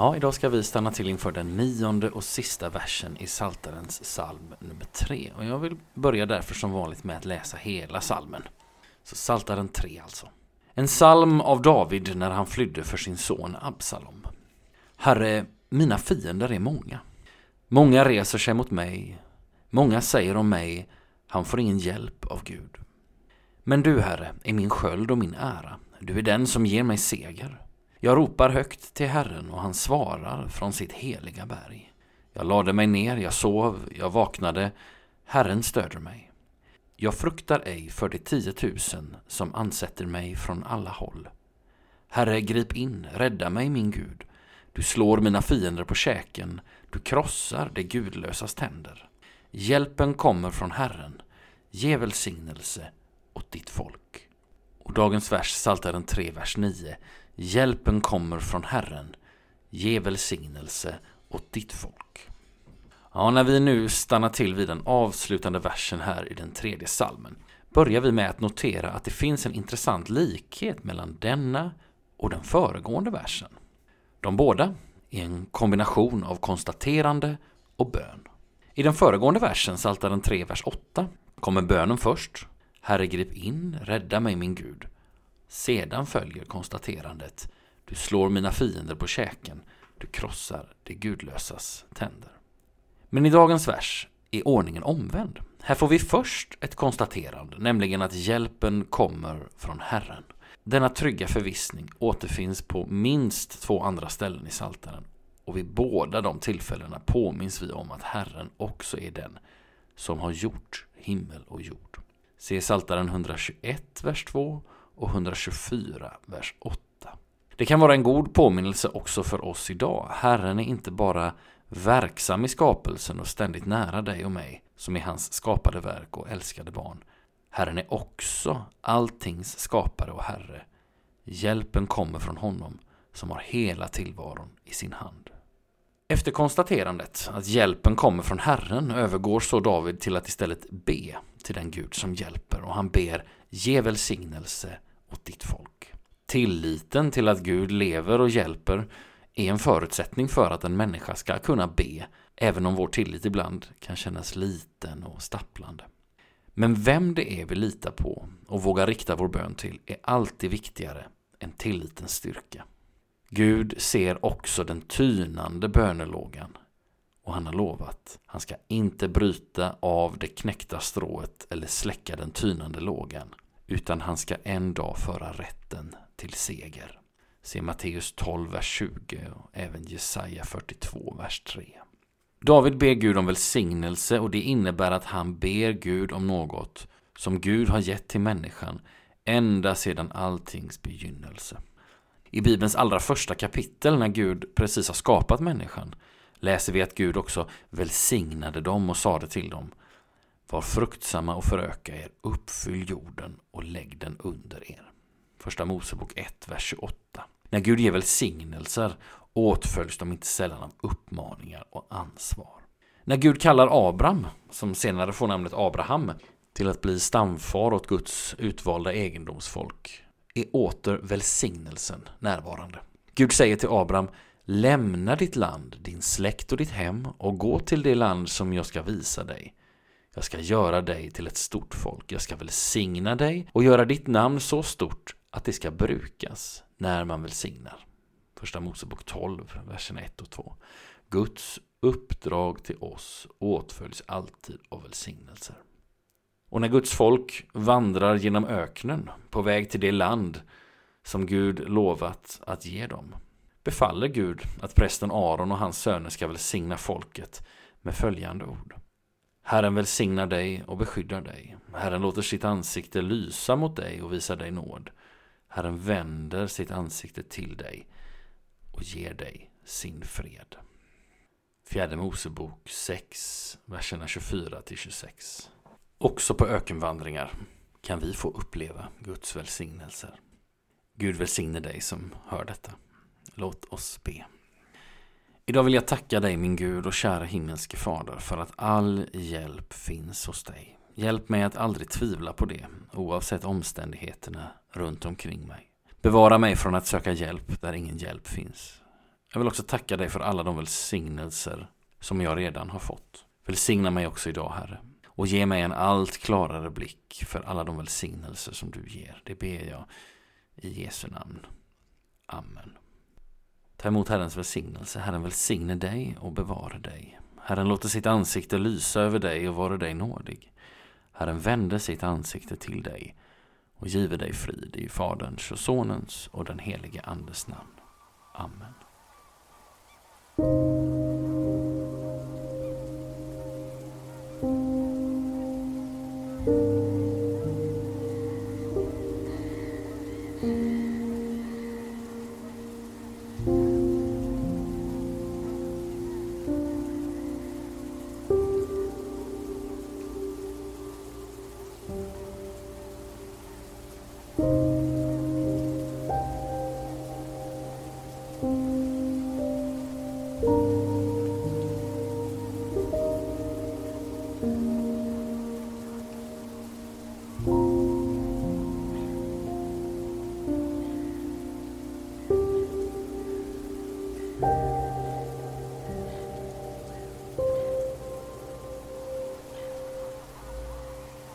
Ja, idag ska vi stanna till inför den nionde och sista versen i Saltarens psalm nummer 3. Och jag vill börja därför som vanligt med att läsa hela salmen. Så Saltaren 3 alltså. En psalm av David när han flydde för sin son Absalom. Herre, mina fiender är många. Många reser sig mot mig. Många säger om mig, han får ingen hjälp av Gud. Men du, Herre, är min sköld och min ära. Du är den som ger mig seger. Jag ropar högt till Herren och han svarar från sitt heliga berg. Jag lade mig ner, jag sov, jag vaknade. Herren stöder mig. Jag fruktar ej för de tiotusen som ansätter mig från alla håll. Herre, grip in, rädda mig, min Gud. Du slår mina fiender på käken, du krossar de gudlösas tänder. Hjälpen kommer från Herren. Ge välsignelse åt ditt folk. Och dagens vers, Psaltaren 3, vers 9. Hjälpen kommer från Herren. Ge välsignelse åt ditt folk. Ja, när vi nu stannar till vid den avslutande versen här i den tredje salmen börjar vi med att notera att det finns en intressant likhet mellan denna och den föregående versen. De båda är en kombination av konstaterande och bön. I den föregående versen, Psaltaren 3, vers 8, kommer bönen först. Herre grip in, rädda mig min Gud. Sedan följer konstaterandet. Du slår mina fiender på käken, du krossar det gudlösas tänder. Men i dagens vers är ordningen omvänd. Här får vi först ett konstaterande, nämligen att hjälpen kommer från Herren. Denna trygga förvissning återfinns på minst två andra ställen i Psaltaren och vid båda de tillfällena påminns vi om att Herren också är den som har gjort himmel och jord. Se Psaltaren 121, vers 2 och 124, vers 8. Det kan vara en god påminnelse också för oss idag. Herren är inte bara verksam i skapelsen och ständigt nära dig och mig, som är hans skapade verk och älskade barn. Herren är också alltings skapare och Herre. Hjälpen kommer från honom som har hela tillvaron i sin hand. Efter konstaterandet att hjälpen kommer från Herren övergår så David till att istället be till den Gud som hjälper och han ber ge välsignelse åt ditt folk. Tilliten till att Gud lever och hjälper är en förutsättning för att en människa ska kunna be, även om vår tillit ibland kan kännas liten och stapplande. Men vem det är vi litar på och vågar rikta vår bön till är alltid viktigare än tillitens styrka. Gud ser också den tynande bönelågan och han har lovat. Han ska inte bryta av det knäckta strået eller släcka den tynande lågan utan han ska en dag föra rätten till seger. Se Matteus 12, vers 20 och även Jesaja 42, vers 3. David ber Gud om välsignelse och det innebär att han ber Gud om något som Gud har gett till människan ända sedan alltings begynnelse. I Bibelns allra första kapitel när Gud precis har skapat människan läser vi att Gud också välsignade dem och sade till dem var fruktsamma och föröka er, uppfyll jorden och lägg den under er. Första Mosebok 1, vers 28. När Gud ger välsignelser åtföljs de inte sällan av uppmaningar och ansvar. När Gud kallar Abram, som senare får namnet Abraham, till att bli stamfar åt Guds utvalda egendomsfolk är åter välsignelsen närvarande. Gud säger till Abraham Lämna ditt land, din släkt och ditt hem och gå till det land som jag ska visa dig. Jag ska göra dig till ett stort folk. Jag ska välsigna dig och göra ditt namn så stort att det ska brukas när man välsignar. Första Mosebok 12, verserna 1 och 2. Guds uppdrag till oss åtföljs alltid av välsignelser. Och när Guds folk vandrar genom öknen på väg till det land som Gud lovat att ge dem befaller Gud att prästen Aron och hans söner ska välsigna folket med följande ord. Herren välsignar dig och beskyddar dig. Herren låter sitt ansikte lysa mot dig och visar dig nåd. Herren vänder sitt ansikte till dig och ger dig sin fred. Fjärde Mosebok 6, verserna 24 26. Också på ökenvandringar kan vi få uppleva Guds välsignelser. Gud välsigne dig som hör detta. Låt oss be. Idag vill jag tacka dig min Gud och kära himmelske Fader för att all hjälp finns hos dig. Hjälp mig att aldrig tvivla på det, oavsett omständigheterna runt omkring mig. Bevara mig från att söka hjälp där ingen hjälp finns. Jag vill också tacka dig för alla de välsignelser som jag redan har fått. Välsigna mig också idag, Herre. Och ge mig en allt klarare blick för alla de välsignelser som du ger. Det ber jag i Jesu namn. Amen. Ta emot Herrens välsignelse. Herren välsigne dig och bevara dig. Herren låter sitt ansikte lysa över dig och vara dig nådig. Herren vände sitt ansikte till dig och give dig frid i Faderns och Sonens och den helige Andes namn. Amen.